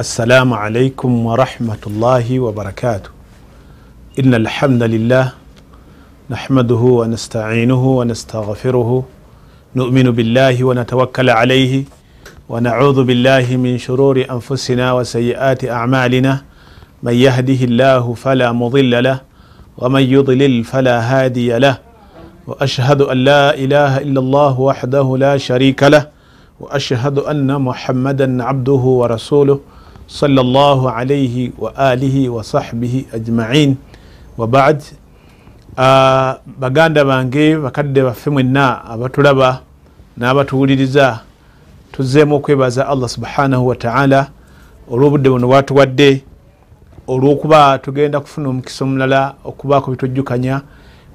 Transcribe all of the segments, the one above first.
السلام عليكم ورحمة الله وبركاته إن الحمد لله نحمده ونستعينه ونستغفره نؤمن بالله ونتوكل عليه ونعوذ بالله من شرور أنفسنا وسيئات أعمالنا من يهده الله فلا مضل له ومن يضلل فلا هادي له وأشهد أن لا إله إلا الله وحده لا شريك له وأشهد أن محمدا عبده ورسوله صلى الله عليه وآله وصحبه أجمعين وبعد uh, baganda bange bakadde baffe mwenna abatulaba n'abatuwuliriza tuzzeemu okwebaza allah subhanahu wataala olw'obudde buno bwatuwadde olw'okuba tugenda kufuna omukisa omulala okubaako bitujjukanya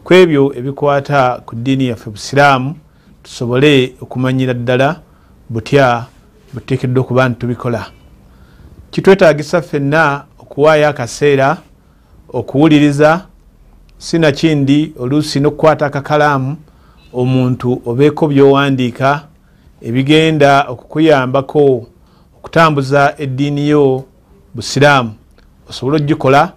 ku ebyo ebikwata ku ddiini yaffe busiraamu tusobole okumanyira ddala butya buteekeddwa okuba ntitubikola kitwetagisa ffenna okuwaayo akaseera okuwuliriza sinakindi oluusi n'okukwata akakalaamu omuntu obeeko byowandiika ebigenda okukuyambako okutambuza eddiini yo busiraamu. Osobole ogikola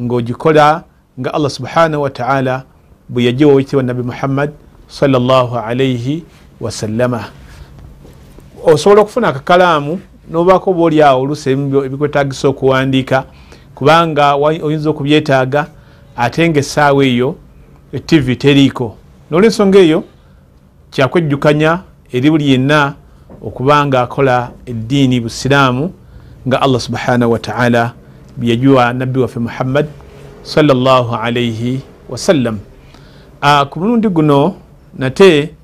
ngaogikola nga allah subhanahu wataala bwe yajiwa owekitiibwa nabi muhammad salllah alaihi wasallama osobola okufuna akakalaamu nobaako oba oli awo oluusi ebimu ebikwetagisa okuwandiika kubanga oyinza okubyetaaga ate nga essaawa eyo etivi teriiko. Nolwensonga eyo kyakwejjukanya eri buli yenna okuba nga akola eddiini busiraamu nga allah subhanahu wataala byeyajuwa nabbi waffe muhammad salllah alaihi wasallam ku mulundi guno nate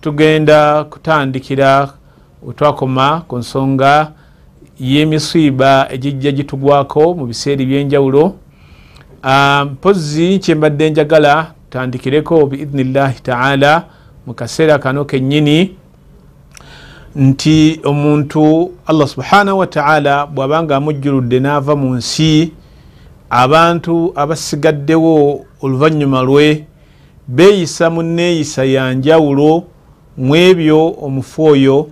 tugenda kutandikira wetwakoma ku nsonga y'emisiiba egijja gitugwako mu biseera ebyenjawulo. Mpozi kyembadde njagala tandikireko biidhnillahi taala mu kaseera kano kennyini nti omuntu allah subhanahu wataala bw'abanga amujjuludde n'ava mu nsi abantu abasigaddewo oluvannyuma lwe beeyisa mu neeyisa ya njawulo mu ebyo omufu oyo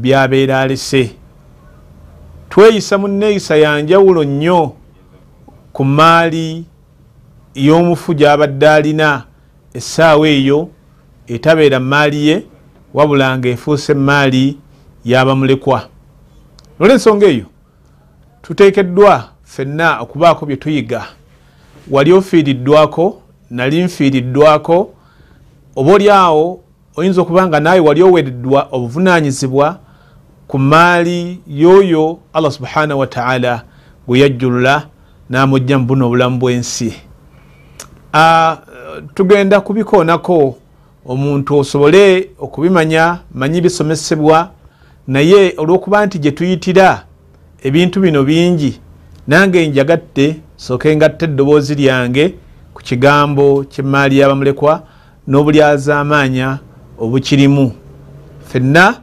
byabeera alese. Tweyisa mu neeyisa ya njawulo nnyo ku maali y'omufu gy'abadde alina. Essaawa eyo etabeera maali ye wabula nga efuuse maali y'abamulekwa nolwensonga eyo. Tuteekeddwa ffenna okubaako bye tuyiga. Wali ofiiriddwako nali nfiiriddwako oba oli awo oyinza okuba nga naawe wali owereddwa obuvunanyizibwa ku maali y'oyo allah subhanahu wataala gwe yajjulula n'amujja mu buno obulamu bw'ensi. Tugenda kubikoonako omuntu osobole okubimanya manyi bisomesebwa naye olw'okuba nti gye tuyitira ebintu bino bingi nange njagatte sooke ngatte eddoboozi lyange ku kigambo kyemaali y'abamulekwa n'obulyazaamaanya obukirimu. Ffenna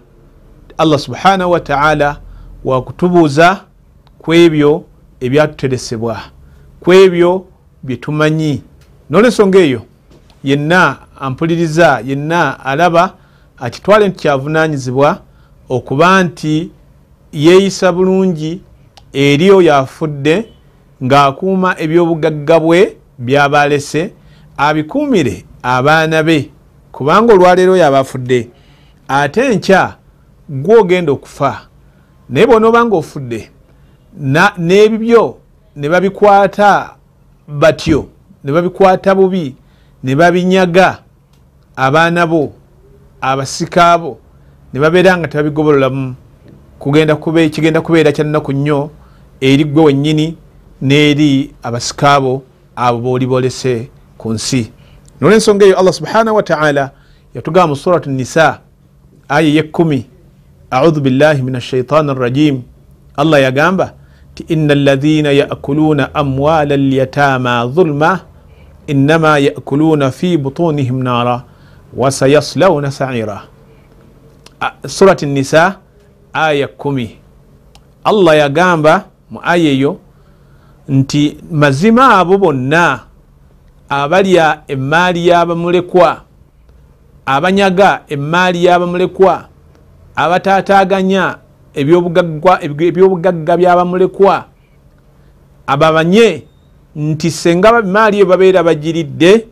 allah subhanahu wataala wakutubuuza ku ebyo ebyatuteresebwa ku ebyo byetumanyi nolwensonga eyo yenna ampuliriza yenna alaba akitwale nti kyavunanyizibwa okuba nti yeeyisa bulungi eri oyo afudde ng'akuuma ebyobugagga bwe byaba alese abikuumire abaana be. Kubanga olwaleero oyo aba afudde ate enkya gwe ogenda okufa naye bwonooba nga ofudde n'ebibyo ne babikwata batyo ne babikwata bubi ne babinyaga abaana bo abasika bo ne babeera nga tebabigobololamu kigenda kubeera kyannaku nnyo eri gwe wennyini n'eri abasika bo abo booli bolese ku nsi. Nolwensonga eyo allah subhanahu wataala yatugamba mu surat nisa aya yekkumi audhu billahi min ashaitani arrajim allah yagamba ti ina alaina yakuluna amwala lyatama dhulma inama yakuluna fi butunihim nara wasayaslauna saira. Surat nisa aya kumi. Allah yagamba mu aya eyo nti mazima abo bonna abalya emaali y'abamulekwa abanyaga emaali y'abamulekwa abatataaganya ebyobugagga byabamulekwa abamanye nti senga maali eyo babeera bagiridde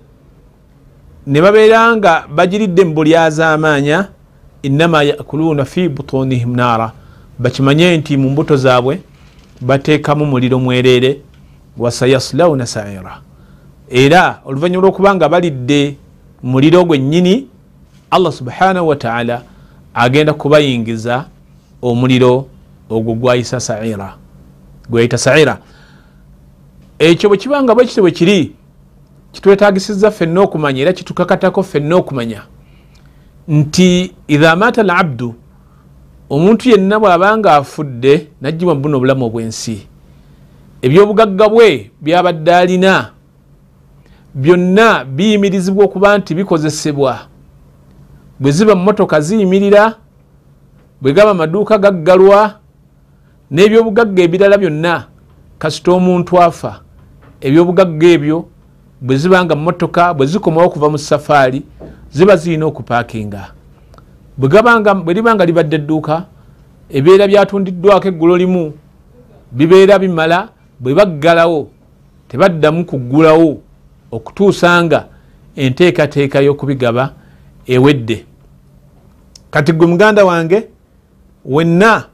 ne babeera nga bagiridde mu bulyazamaanya inama yakuluuna fi butunihim naara. Bakimanye nti mu mbuto zaabwe bateekamu muliro mwereere wasayaslauna saira. Era oluvanyuma lwokubanga balidde muliro gwennyini allah subhanahu wataala agenda kubayingiza omuliro ogwo gwayisa saira gweyita saira. Ekyo bwe kibanga bwekiti bwe kiri kitwetagisiza ffenna okumanya era kitukakatako ffenna okumanya. Nti idha mata labdu omuntu yenna bw'abanga afudde najjibwa mu buno obulamu obw'ensi. Ebyobugagga bwe byabadde alina byonna biyimirizibwa okuba nti bikozesebwa bwe ziba mumotoka ziyimirira bwe gaba amaduuka gaggalwa n'ebyobugagga ebirala byonna kasita omuntu afa. Ebyobugagga ebyo bwe zibanga mumotoka bwe zikomawo okuva mu safaari ziba zirina okupaakinga. Bwe libanga libadde edduuka ebibeera byatundiddwako eggulo limu bibeera bimala bwe baggalawo tebaddamu kuggulawo okutuusa nga enteekateeka y'okubigaba ewedde kati gwe muganda wange wenna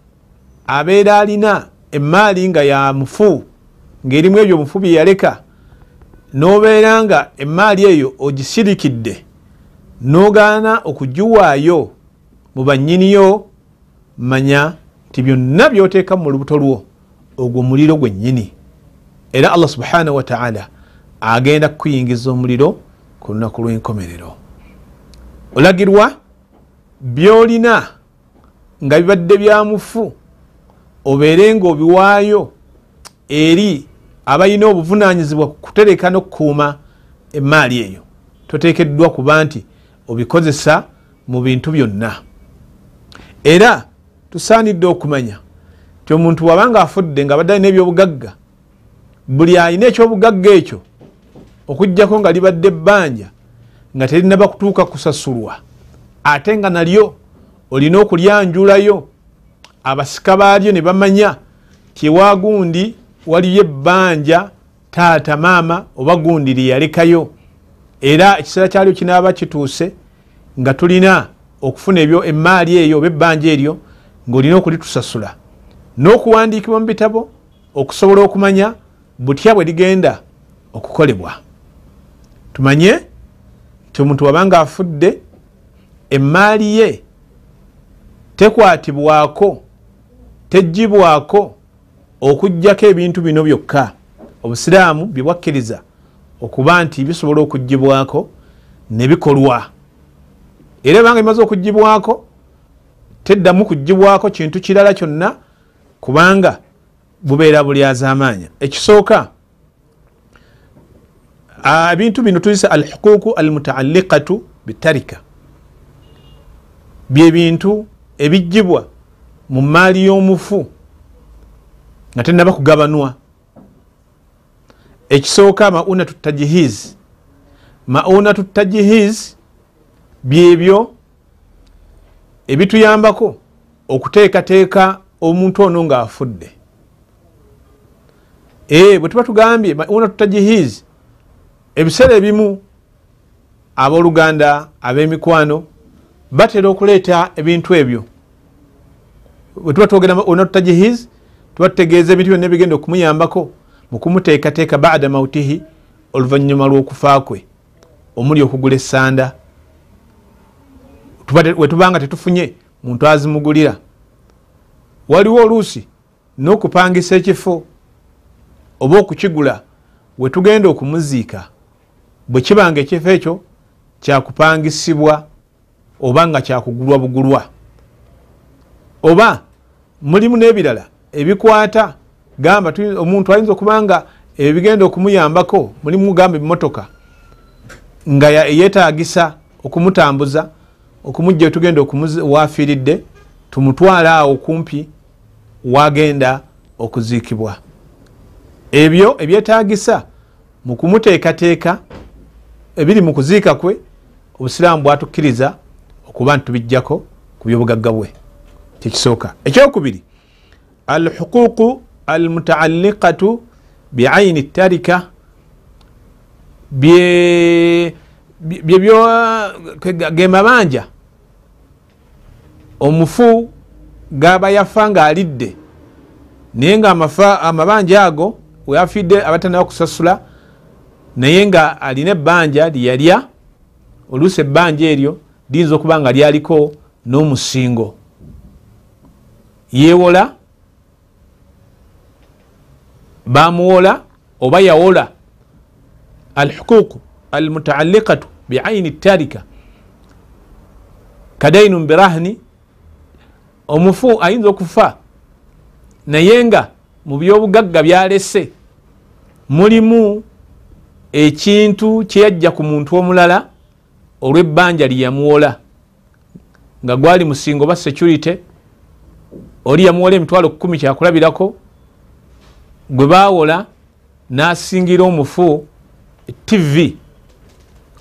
abeera alina emaali nga ya mufu ng'erimu ebyo mufu bye yaleka n'obeera nga emaali eyo ogisirikidde n'ogaana okugiwaayo mu bannyiniyo manya nti byonna byoteeka mu lubuto lwo ogwo muliro gwennyini. Era allah subhanahu wataala agenda kukuyingiza omuliro ku lunaku lw'enkomerero. Olagirwa byolina nga bibadde byamufu obeere nga obiwaayo eri abalina obuvunanyizibwa kutereka nokukuuma emaali eyo. Totekeddwa kuba nti obikozesa mu bintu byonna. Era tusaanidde okumanya ti omuntu wabanga afudde nga abadde alina ebyobugagga buli alina ekyobugagga ekyo okugjako nga libadde ebbanja nga terinaba kutuuka kusasulwa ate nga nalyo olina okulyanjulayo. Abasika baalyo ne bamanya tyewagundi waliyo ebbanja taata maama oba gundi lyeyalekayo era ekiseera kyalyo kinaaba kituuse nga tulina okufuna ebyo emaali eyo oba ebbanja eryo ngaolina okulitusasula n'okuwandiikibwa mu bitabo okusobola okumanya butya bwe ligenda okukolebwa. Tumanye nti omuntu wabanga afudde emaali ye tekwatibwako tejjibwako okugjako ebintu bino byokka. Obusiraamu byebwakkiriza okuba nti bisobola okugibwako nebikolwa era ebanga bimaze okugibwako teddamu kugibwako kintu kirala kyonna kubanga bubeera bulyazamaanya ekisooka ebintu bino tuyisa al huquuku al mutaalliqatu bitarika byebintu ebijjibwa mu maali y'omufu nga tenaba kugabanwa. Ekisooka maunatu tajihiz maunatu tajihiz byebyo ebituyambako okuteekateeka omuntu ono ngaafudde ee bwe tuba tugambye maunatu tajihiz ebiseera ebimu abooluganda ab'emikwano batera okuleeta ebintu ebyo. Bwe tuba twogera maunatu tajihiz tuba tutegeeza ebintu byonna ebigenda okumuyambako mu kumuteekateeka bada mautihi oluvannyuma lw'okufa kwe. Omuli okugula essanda. Wetubanga tetufunye muntu azimugulira. Waliwo oluusi n'okupangisa ekifo oba okukigula wetugenda okumuziika bwe kibanga ekifo ekyo kyakupangisibwa oba nga kyakugulwa bugulwa. Oba mulimu n'ebirala ebikwata gamba omuntu ayinza okuba nga ebigenda okumuyambako mulimu gamba emotoka nga yetagisa okumutambuza okumujja tugenda wafiiridde tumutwale awo kumpi wagenda okuziikibwa. Ebyo ebyetagisa mu kumuteekateeka ebiri mu kuziika kwe obusiraamu bwatukkiriza okuba ntitubijjako ku byobugagga bwe tekisooka. Ekyokubiri alhuququ almutaalliqatu biaini tarika byebyo ge mabanja. Omufu gaba yafa nga alidde naye nga amabanja ago weyafidde abatanaba kusasula naye nga alina ebbanja lyeyalya oluusi ebbanja eryo liyinza okuba nga lyaliko n'omusingo. Yewola bamuwola oba yawola. Alhuququ almutaalliqatu biaini tarika kadainun birahni omufu ayinza okufa. Naye nga mu byobugagga byalese mulimu ekintu kyeyajja ku muntu omulala olwebbanja lyeyamuwola nga gwali musingo oba security oli yamuwola emitwalo kumi kyakulabirako gwe bawola nasingira omufu tv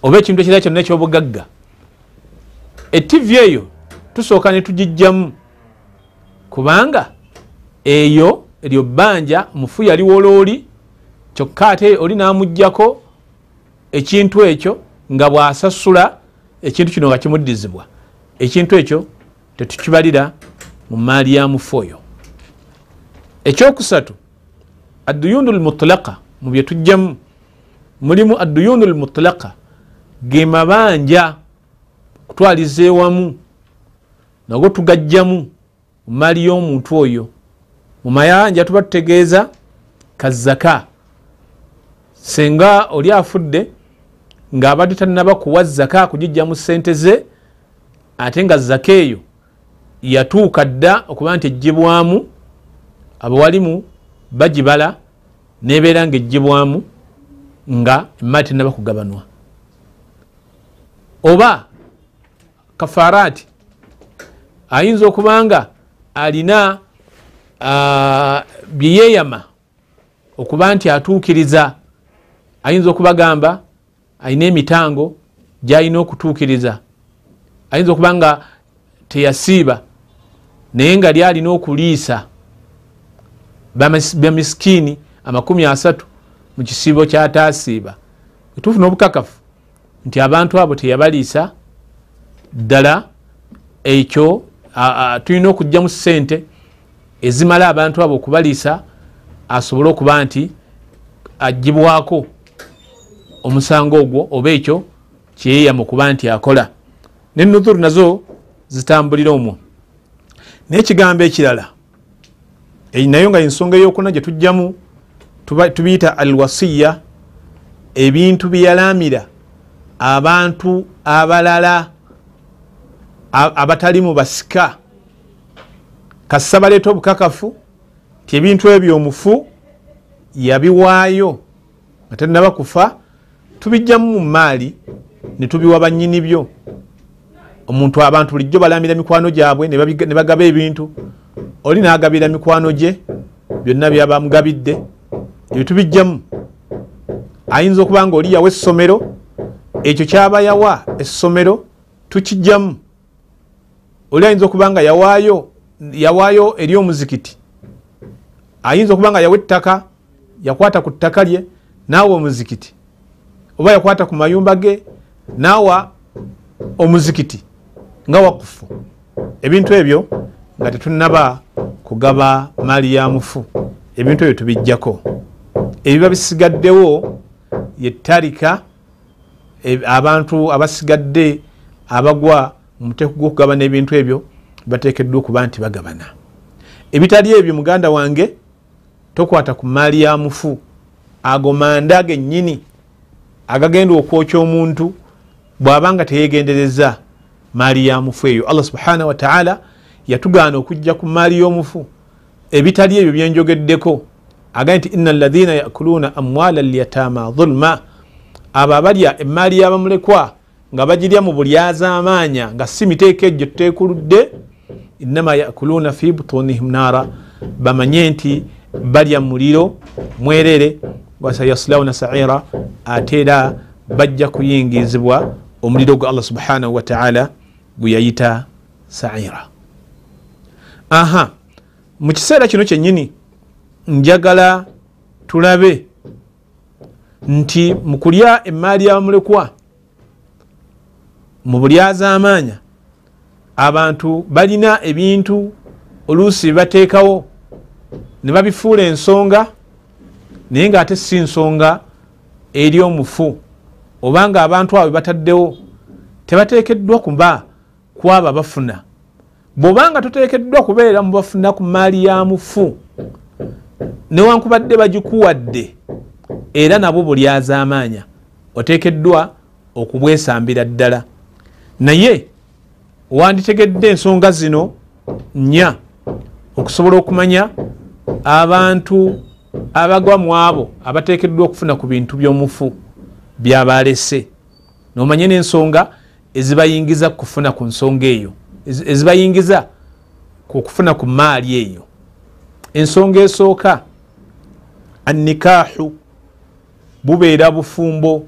oba ekintu ekira kyonna ekyobugagga. Etv eyo tusooka netugijjamu kubanga eyo eryo bbanja mufu yaliwola oli kyokka ate oli namugjako ekintu ekyo nga bwasasula ekintu kino nga kimuddizibwa. Ekintu ekyo tetukibalira mu maali ya mufu oyo ekyokusatu adduyunu lmutulaka mu byetujjamu mulimu adduyunu lmutulaka ge mabanja kutwaliza ewamu nago tugajjamu mu maali y'omuntu oyo. Mu mayanja tuba tutegeeza kazaka senga oli afudde ng'abadde tanaba kuwa zaka kugijja mu sente ze ate nga zaka eyo yatuuka dda okuba nti ejjibwamu abawalimu bagibala nebeera nga ejjibwamu nga emaali tenaba kugabanwa. Oba kafarati ayinza okuba nga alina byeyeyama okuba nti atuukiriza ayinza okubagamba alina emitango gyalina okutuukiriza. Ayinza okuba nga teyasiiba naye nga lyalina okuliisa. Bamisikini amakumi asatu mu kisiibo kyatasiiba etuufu n'obukakafu nti abantu abo teyabaliisa ddala ekyo tulina okugjamu sente ezimala abantu abo okubaliisa asobole okuba nti agibwako omusango ogwo oba ekyo kyeyeyama okuba nti akola. Nenuzuru nazo zitambulira omwo. Naye ekigambo ekirala nayo nga ensonga eyokuna gyetujjamu tubiyita alwasiya ebintu byeyalamira abantu abalala abatali mu basika. Kassa baleeta obukakafu ti ebintu ebyo omufu yabiwaayo nga tanaba kufa tubijjamu mu maali netubiwa banyini byo. Omuntu abantu bulijjo balamira mikwano gyabwe ne bagaba ebintu. Oli nagabira mikwano gye byonna byabamugabidde ebyo tubijjamu. Ayinza okuba nga oli yawa essomero ekyo kyaba yawa essomero tukijjamu. Oli ayinza okuba nga yawaayo yawaayo eri omuzikiti. Ayinza okuba nga yawa ettaka yakwata ku ttaka lye naawa omuzikiti oba yakwata ku mayumba ge naawa omuzikiti nga wakufu. Ebintu ebyo nga tetunaba kugaba maali ya mufu. Ebintu ebyo tubijjako. Ebiba bisigaddewo yetarika abantu abasigadde abagwa mumuteeko gwokugabana ebintu ebyo batekeddwa okuba nti bagabana. Ebitali ebyo muganda wange tokwata ku maali ya mufu. Ago manda gennyini agagenda okwokya omuntu bw'abanga teyegendereza maali ya mufu eyo. Allah subhanahu wataala yatugaana okujja ku maali y'omufu. Ebitali ebyo byenjogeddeko agaye nti ina alaina yakuluuna amwala lyatama dhulma abo abalya emaali y'abamulekwa nga bagirya mu bulyazaamaanya nga si miteeko egyo tuteekuludde inama yakuluuna fi butunihim naara. Bamanye nti balya muliro mwerere wasayaslawuna saira. Ate era bajja kuyingizibwa omuliro gwa allah subhanahu wataala gwe yayita saira. Aha mu kiseera kino kyennyini njagala tulabe nti mu kulya emaali yabamulekwa mu bulyazamaanya abantu balina ebintu oluusi bibateekawo ne babifuula ensonga naye ngaate si nsonga eri omufu obanga abantu abo bebataddewo tebateekeddwa kuba kwaba bafuna bwobanga toteekeddwa kubeera mubafuna ku maali ya mufu newankubadde bagikuwadde era nabwo bulyazamaanya oteekeddwa okubwesambira ddala. Naye wanditegedde ensonga zino nnya okusobola okumanya abantu abagwa mu abo abateekeddwa okufuna ku bintu by'omufu byabalese. Nomanye n'ensonga ezibayingiza kufuna ku nsonga eyo ezibayingiza kukufuna ku maali eyo. Ensonga esooka annikaahu bubeera bufumbo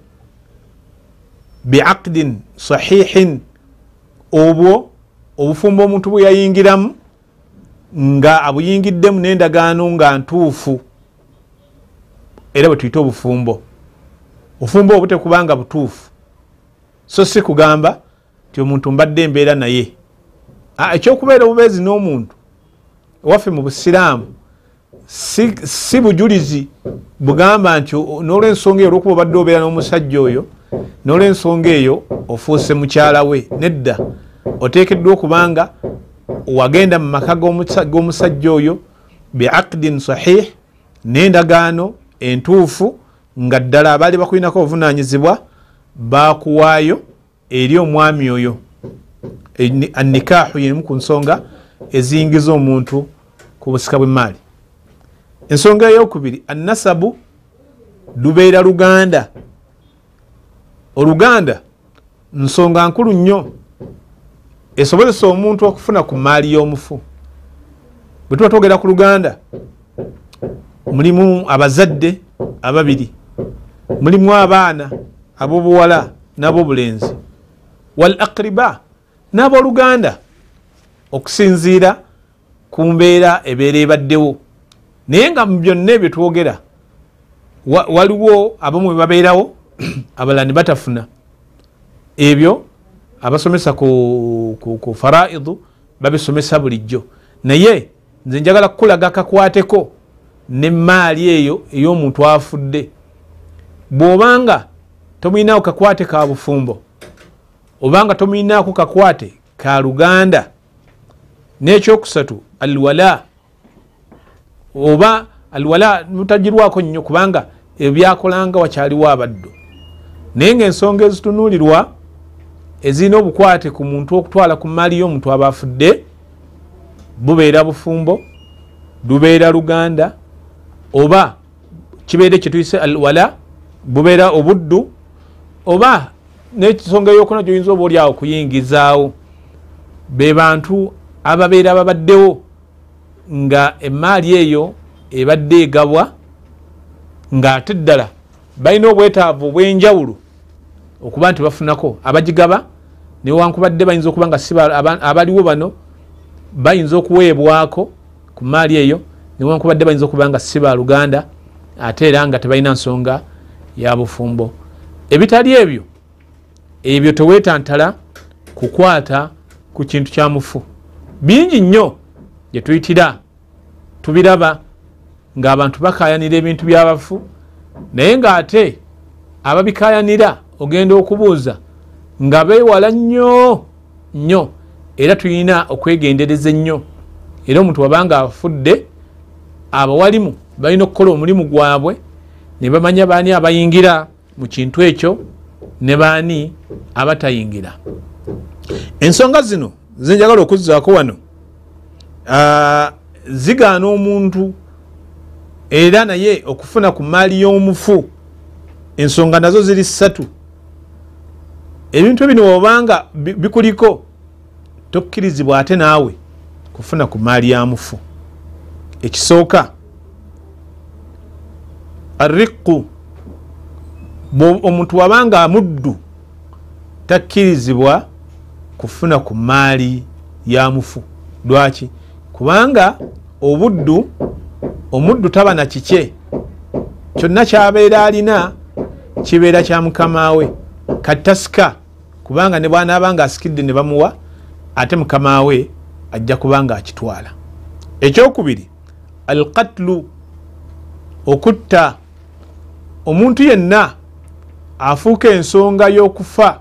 biaqdin sahihin obwo obufumbo omuntu bwe yayingiramu nga abuyingiddemu n'endagaano nga ntuufu era bwe tuyite obufumbo. Obufumbo obwo butekubanga butuufu. So si kugamba ti omuntu mbadde embeera naye. Ekyokubeera obubeezi n'omuntu ewaffe mu busiraamu si, si bujulizi bugamba nti n'olwensonga eyo olwokuba obadde obeera n'omusajja oyo n'olwensonga eyo ofuuse mukyala we nedda. Oteekeddwa okubanga wagenda mu maka g'omusajja oyo biaqdin sahih n'endagaano entuufu nga ddala abaali bakulinako obuvunanyizibwa bakuwaayo eri omwami oyo. Annikaahu yemu ku nsonga eziyingiza omuntu ku busika bw'emaali ensonga eyokubiri annasabu lubeera luganda. Oluganda nsonga nkulu nnyo. Esobozesa omuntu okufuna ku maali y'omufu. Bwe tuba twogera ku luganda mulimu abazadde ababiri. Mulimu abaana ab'obuwala n'ab'obulenzi. Wal akriba n'abooluganda okusinziira ku mbeera ebeera ebaddewo. Naye nga mu byonna ebyo twogera waliwo abamu bebabeerawo abalala ne batafuna. Ebyo abasomesa ku, faraidu babisomesa bulijjo. Naye nze njagala kukulaga kakwateko nemaali eyo ey'omuntu afudde. Bw'obanga tomuyinaako kakwate ka bufumbo obanga tomuyinaako kakwate ka luganda n'ekyokusatu alwala oba alwala mutagirwako nnyo kubanga ebyakolanga wakyaliwo abaddu. Naye ngaensonga ezitunuulirwa ezirina obukwate ku muntu okutwala ku maali y'omuntu aba afudde bubeera bufumbo lubeera luganda oba kibeere kyetuyise alwala bubeera obuddu oba nekisonga yokona gyoyinza oba oliawo okuyingizaawo be bantu ababeera babaddewo nga emaali eyo ebadde egabwa ngaate ddala balina obwetaavu obwenjawulo okuba nti bafunako abagigaba newankubadde bayinza okuba nga abaliwo bano bayinza okuweebwako ku maali eyo newankubadde bayinza okuba nga si baluganda ate era nga tebalina nsonga ya bufumbo. Ebitali ebyo ebyo tewetantala kukwata ku kintu kya mufu. Bingi nnyo gyetuyitira tubiraba ngaabantu bakayanira ebintu byabafu naye ngaate ababikayanira ogenda okubuuza nga bewala nnyo nnyo era tulina okwegendereza ennyo. Era omuntu wabanga afudde abawalimu balina okukola omulimu gwabwe ne bamanya baani abayingira mu kintu ekyo ne baani abatayingira. Ensonga zino zenjagala okuzzaako wano. Zigaana omuntu era naye okufuna ku maali y'omufu ensonga nazo ziri ssatu. Ebintu bino wobanga bikuliko tokkirizibwa ate naawe kufuna ku maali ya mufu ekisooka ariqu omuntu wabanga amuddu takkirizibwa kufuna ku maali ya mufu. Lwaki? Kubanga obuddu omuddu taba na kike kyonna kyabeera alina kibeera kya mukama we. Katasika kubanga ne bwanaaba nga asikidde ne bamuwa ate mukama we ajja kubanga akitwala. Ekyokubiri alkatlu okutta omuntu yenna afuuka ensonga y'okufa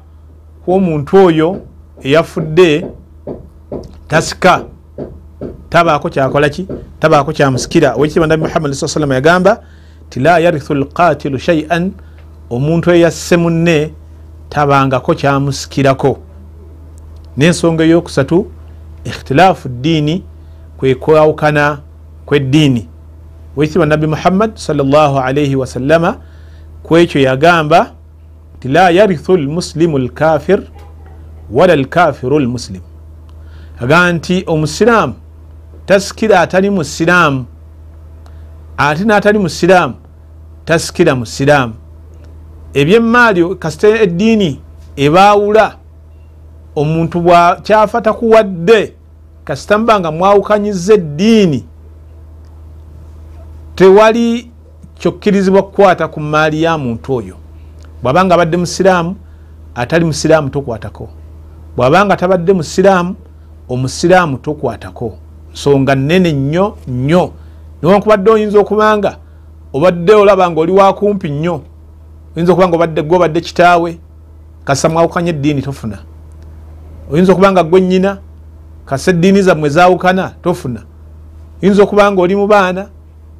kw'omuntu oyo eyafudde tasika. Tabaako kyakolaki tabaako kyamusikira. Owekitiibwa nabi muhammadi saa salama yagamba ti la yarithu lqatilu shaian omuntu eyasse munne tabangako kyamusikirako. N'ensonga eyokusatu ikhtilaafu ddiini kwe kwawukana kweddiini owekitiibwa nabi muhammad salllah alaihi wasallama kwekyo yagamba ti la yarithu lmuslimu lkafir wala lkafiru lmuslimu agamba nti omusiraamu tasikira atali musiraamu ate n'atali musiraamu tasikira musiraamu ebyemaali kasita eddiini ebaawula omuntu bwakyafa takuwadde kasita muba nga mwawukanyiza eddiini tewali kyokkirizibwa kukwata ku maali ya muntu oyo. Bw'abanga abadde musiraamu atali musiraamu tokwatako. Bw'abanga tabadde musiraamu omusiraamu tokwatako. Nsonga nene nnyo nnyo. Niwankubadde oyinza okubanga obadde olaba nga oli wakumpi nnyo oyinza okuba nga obadde gwe obadde kitaawe kasa mwawukanya eddiini tofuna. Oyinza okuba nga gwe nnyina kasa eddiini zammwe zawukana tofuna. Oyinza okuba nga oli mu baana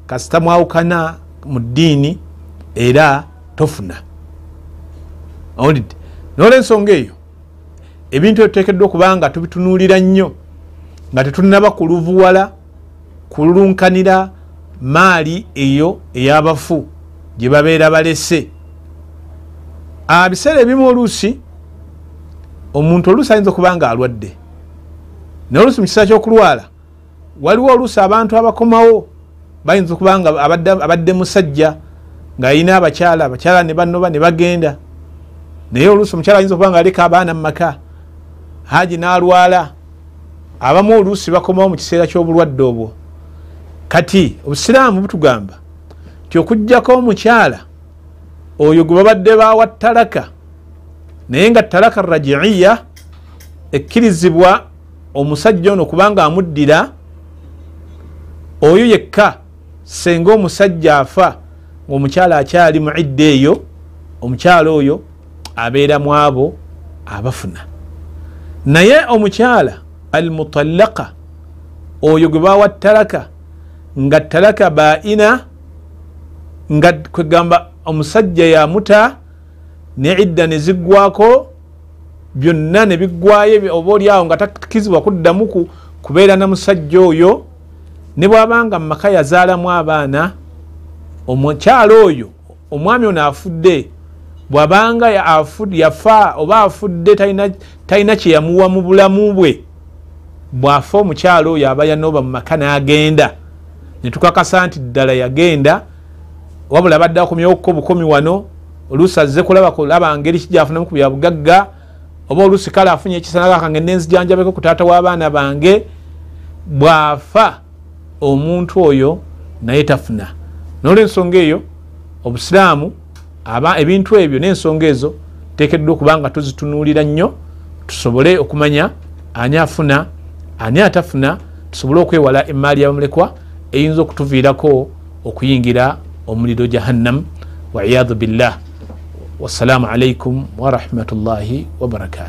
kasita mwawukana mu ddiini era tofuna. Owulidde nolwensonga eyo ebintu ebitutekeddwa okuba nga tubitunuulira nnyo nga tetunaba kuluvuwala kululunkanira maali eyo ey'abafu gye babeera balese. Biseera ebimu oluusi omuntu oluusi ayinza okuba nga alwadde. Naye oluusi mu kiseera kyokulwala waliwo oluusi abantu abakomawo bayinza okuba nga abadde musajja ng'ayina abakyala abakyala ne banoba ne bagenda. Naye oluusi omukyala ayinza okuba nga aleka abaana mu maka haji n'alwala. Abamu oluusi bakomawo mu kiseera ky'obulwadde obwo. Kati obusiraamu butugamba ti okugjako omukyala oyo gwe babadde bawa talaka naye nga talaka rajiiya ekkirizibwa omusajja ono kubanga amuddira oyo yekka senga omusajja afa ngaomukyala akyali mu idda eyo omukyala oyo abeera mu abo abafuna. Naye omukyala almutallaka oyo gwe bawa talaka nga talaka baina nga kwegamba omusajja yamuta ne idda ne ziggwako byonna ne biggwayo oba oliawo nga takizibwa kuddamu kubeera na musajja oyo ne bwabanga mumaka yazaalamu abaana omukyala oyo omwami ono afudde bwabanga yafa oba afudde talina kyeyamuwa mu bulamu bwe bwafa omukyala oyo aba yanoba mu maka n'agenda. Netukakasa nti ddala yagenda wabula abadde akomyewokko bukomi wano oluusi azze kulaba ngeri kijafunamu ku bya bugagga oba oluusi kale afunye ekisanagakange nenzijanjabeko ku taata w'abaana bange bwafa omuntu oyo naye tafuna. Nolwensonga eyo obusiraamu ebintu ebyo n'ensonga ezo tekeddwa okuba nga tuzitunuulira nnyo tusobole okumanya ani afuna ani atafuna tusobole okwewala emaali yabamulekwa eyinza okutuviirako okuyingira omuliro jahannam waiyadu billah. Wassalamu alaikum warahmatullahi wabarakatu